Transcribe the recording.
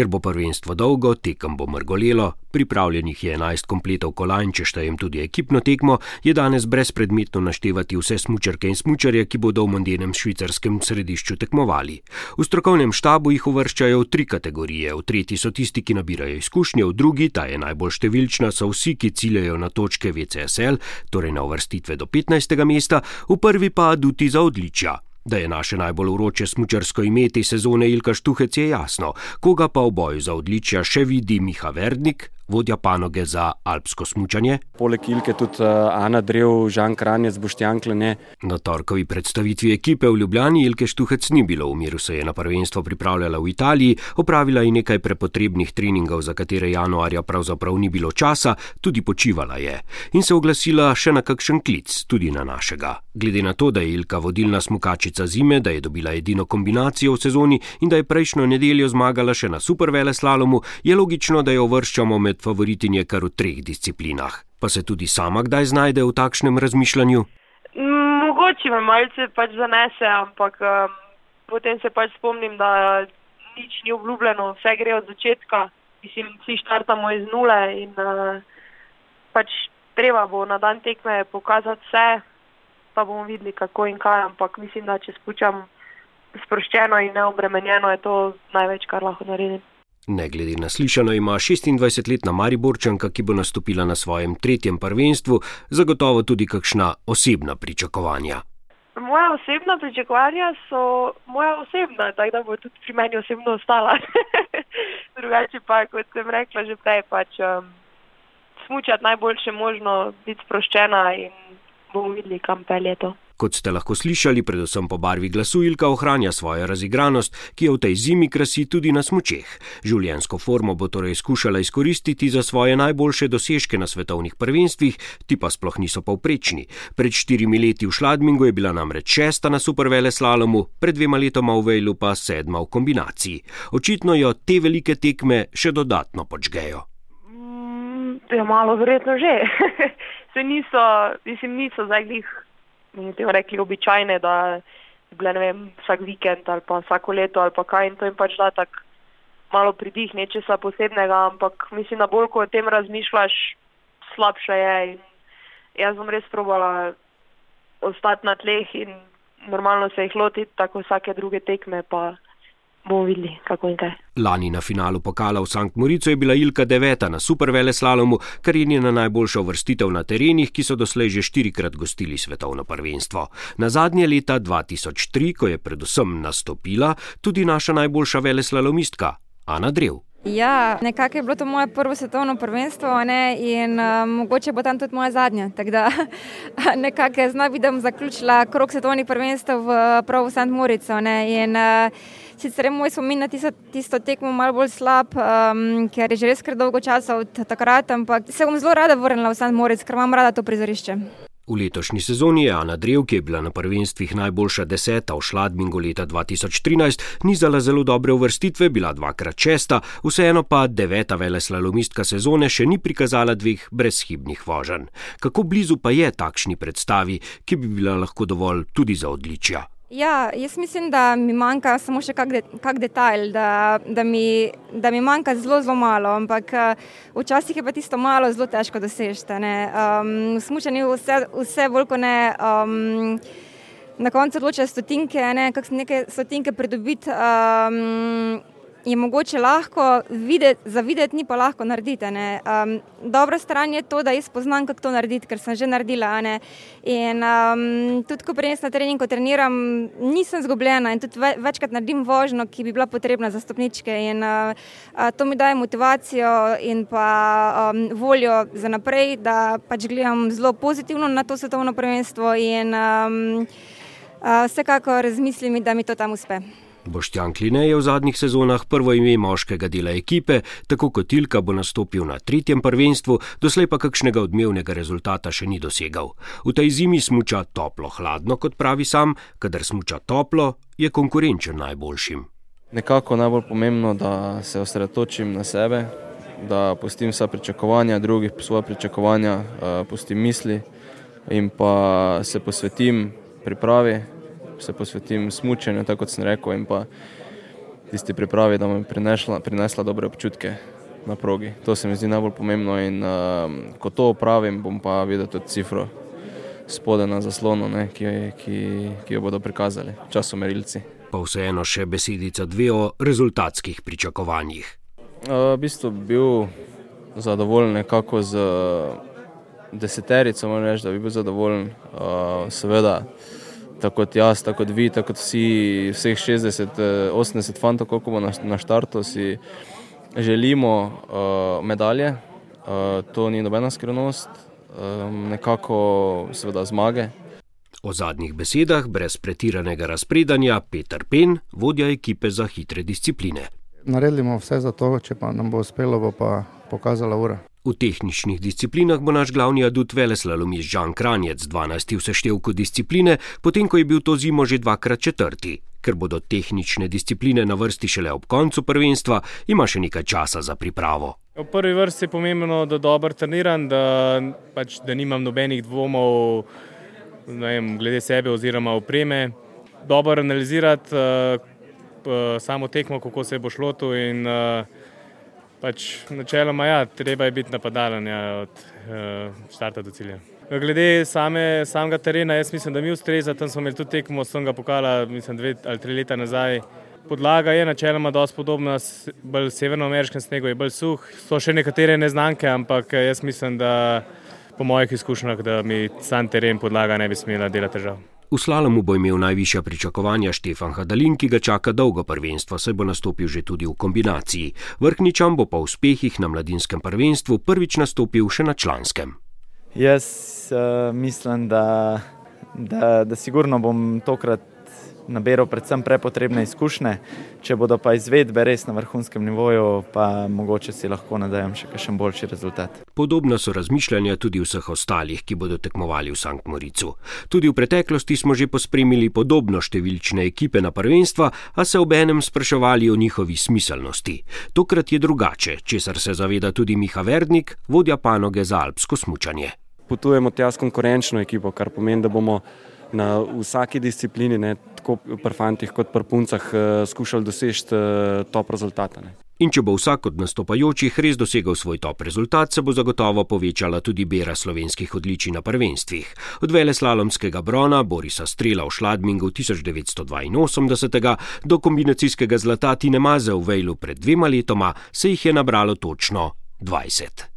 Ker bo prvenstvo dolgo, tekem bo mrgolelo, pripravljenih je 11 kompletov kolajn, če štejem tudi ekipno tekmo, je danes brezpredmetno naštevati vse smučarke in smučarje, ki bodo v mondjenem švicarskem središču tekmovali. V strokovnem štabu jih uvrščajo v tri kategorije. V tretji so tisti, ki nabirajo izkušnje, v drugi, ta je najbolj številčna, so vsi, ki ciljajo na točke VCSL, torej na uvrstitve do 15. mesta, v prvi pa aduti za odličja. Da je naše najbolj vroče smučarsko ime te sezone Ilka Štuhec je jasno, koga pa v boju za odličja še vidi Miha Verdnik, vodja panoge za alpsko smučanje. Poleg Ilke tudi uh, Ana Drev, Žan Kranjec, Boštjan Klene. Na torkovi predstavitvi ekipe v Ljubljani Ilke Štuhec ni bilo v miru, se je na prvenstvo pripravljala v Italiji, opravila je nekaj prepotrebnih treningov, za katere januarja pravzaprav ni bilo časa, tudi počivala je in se oglasila še na kakšen klic, tudi na našega. Glede na to, da je Ilka vodilna smukačica zime, da je dobila edino kombinacijo v sezoni in da je prejšnjo nedeljo zmagala še na supervele slalomu, je logično, da jo vrščamo med favoritinje kar v treh disciplinah. Pa se tudi sama kdaj znajde v takšnem razmišljanju? Mogoče me malce pač zanese, ampak um, potem se pač spomnim, da nič ni obljubljeno, vse gre od začetka. Mislim, vsi štartamo iz nule in uh, pač treba bo na dan tekme pokazati vse, pa bomo videli, kako in kaj. Ampak mislim, da če spučam sproščeno in neobremenjeno, je to največ, kar lahko naredim. Ne glede na slišano, ima 26-letna Mariborčanka, ki bo nastopila na svojem tretjem prvenstvu, zagotovo tudi kakšna osebna pričakovanja. Moja osebna pričakovanja so moja osebna, tako da bo tudi pri meni osebno ostala. Drugače pa, kot sem rekla že prej, pač um, smučati najboljše možno, biti sproščena in bomo videli, kam pelje to. Kot ste lahko slišali, predvsem po barvi glasu Ilka ohranja svojo razigranost, ki jo v tej zimi krasi tudi na smučeh. Življensko formo bo torej skušala izkoristiti za svoje najboljše dosežke na svetovnih prvenstvih, ti pa sploh niso povprečni. Pred štirimi leti v Šladmingu je bila namreč šesta na supervele slalomu, pred dvema letoma v Vejlu pa sedma v kombinaciji. Očitno jo te velike tekme še dodatno počgejo. Mm, je malo verjetno že. Se niso, mislim, niso zdaj glih temu rekli, običajne, da je bile, ne vem, vsak vikend ali pa vsako leto ali pa kaj in to jim pač da tak malo pridih, nečesa posebnega, ampak mislim, da bolj, ko o tem razmišljaš, slabše je in jaz bom res probala ostati na tleh in normalno se jih lotiti, tako vsake druge tekme pa bomo videli, kako in kaj. Lani na finalu pokala v St. Morico je bila Ilka deveta na supervele slalomu, kar je njena najboljša vrstitev na terenih, ki so doslej že štirikrat gostili svetovno prvenstvo. Na zadnje leta 2003, ko je predvsem nastopila tudi naša najboljša vele slalomistka Ana Drev. Ja, nekako je bilo to moje prvo svetovno prvenstvo ne, in uh, mogoče bo tam tudi moja zadnja. Tako da nekako zna biti, da bom zaključila krok svetovnih prvenstv v prav v St. Morico. Ne, in, uh, sicer je moj spomin na tisto, tisto tekmo malo bolj slab, um, ker je že res kar dolgo časa od takrat, ampak se bom zelo rada vrnila v St. Moric, ker imam rada to prizorišče. V letošnji sezoni je Ana Drev, ki je bila na prvenstvih najboljša deseta v Šladmingu leta 2013, nizala zelo dobre uvrstitve, bila dvakrat šesta, vseeno pa deveta veleslalomistka sezone še ni prikazala dveh brezhibnih voženj. Kako blizu pa je takšni predstavi, ki bi bila lahko dovolj tudi za odličja? Ja, jaz mislim, da mi manjka samo še kak, de, kak detajl, da, da, mi, da mi manjka zelo, zelo malo, ampak včasih je pa tisto malo zelo težko doseči. Um, Smučanje vse, vse bolj kot ne. Um, Na koncu odločajo stotinke, ne, neke stotinke pridobiti. Um, je mogoče lahko videti, za videti, ni pa lahko narediti. Um, dobra stran je to, da jaz poznam, kako to narediti, ker sem že naredila. In um, tudi, ko prenesem na trening, ko treniram, nisem zgubljena in tudi večkrat naredim vožnjo, ki bi bila potrebna za stopničke. In uh, to mi daje motivacijo in pa um, voljo za naprej, da pač gledam zelo pozitivno na to svetovno prvenstvo in um, uh, vsekakor razmislim, da mi to tam uspe. Boštjan Kline je v zadnjih sezonah prvo ime moškega dela ekipe, tako kot Tilka bo nastopil na tretjem prvenstvu, doslej pa kakšnega odmevnega rezultata še ni dosegal. V tej zimi smuča toplo-hladno, kot pravi sam, kadar smuča toplo, je konkurenčen najboljšim. Nekako najbolj pomembno, da se osredotočim na sebe, da pustim vsa pričakovanja drugih, svoje pričakovanja, eh, pustim misli in pa se posvetim pripravi se posvetim smutku, tako kot sem rekel, in pa tisti pripravi, da mi je prinesla, prinesla dobre občutke na progi. To se mi zdi najbolj pomembno in uh, ko to opravim, bom pa videl tudi cifro spode na zaslonu, ne, ki, ki, ki jo bodo prikazali časomerilci. Pa vseeno še besedica dve o rezultatskih pričakovanjih. Uh, v bistvu bil zadovoljen nekako z deseterico, moram reči, da bi bil zadovoljen. Uh, seveda, tako kot jaz, tako kot vi, tako kot vsi, vseh 60, 80 fantov, koliko bo na, na štartu, si želimo uh, medalje. Uh, to ni nobena skrivnost, um, nekako seveda zmage. O zadnjih besedah, brez pretiranega razpredanja, Peter Pen, vodja ekipe za hitre discipline. Naredili bomo vse za to, če pa nam bo uspelo, bo pa pokazala ura. V tehničnih disciplinah bo naš glavni adut veleslalomist Žan Kranjec 12. v seštevku discipline, potem ko je bil to zimo že dvakrat četrti. Ker bodo tehnične discipline na vrsti šele ob koncu prvenstva, ima še nekaj časa za pripravo. V prvi vrsti je pomembno, da dobro treniram, da, pač, da nimam nobenih dvomov vem, glede sebe oziroma opreme. Dobro analizirati uh, samo tekmo, kako se bo šlo tu in uh, pač načeloma ja, treba je biti napadalen ja, od uh, štarta do cilja. Glede same, samega terena, jaz mislim, da mi ustreza, tam smo imeli tudi tekmo, sem ga pokala, mislim, dve ali tri leta nazaj. Podlaga je načeloma dosti podobna, bolj severnoameriškem snegu je bolj suh. So še nekatere neznanke, ampak jaz mislim, da po mojih izkušnjah, da mi sam teren podlaga ne bi smela delati težav. V slalomu bo imel najvišja pričakovanja Štefan Hadalin, ki ga čaka dolgo prvenstvo, saj bo nastopil že tudi v kombinaciji. Vrhničan bo po uspehih na mladinskem prvenstvu prvič nastopil še na članskem. Jaz uh, mislim, da, da, da sigurno bom tokrat naberal predvsem prepotrebne izkušnje, če bodo pa izvedbe res na vrhunskem nivoju, pa mogoče si lahko nadajam še kakšen boljši rezultat. Podobno so razmišljanja tudi vseh ostalih, ki bodo tekmovali v Sankt Moricu. Tudi v preteklosti smo že pospremili podobno številčne ekipe na prvenstva, a se ob enem spraševali o njihovi smiselnosti. Tokrat je drugače, česar se zaveda tudi Miha Verdnik, vodja panoge za alpsko smučanje. Potujemo tja s konkurenčno ekipo, kar pomeni, da bomo na vsaki disciplini, ne, tako pri fantih kot pri puncah, uh, skušali doseči uh, top rezultate. In če bo vsak od nastopajočih res dosegel svoj top rezultat, se bo zagotovo povečala tudi bera slovenskih odličij na prvenstvih. Od vele slalomskega brona Borisa Strela v Šladmingu 1982 do kombinacijskega zlata Tine Maze v Vejlu pred dvema letoma se jih je nabralo točno 20.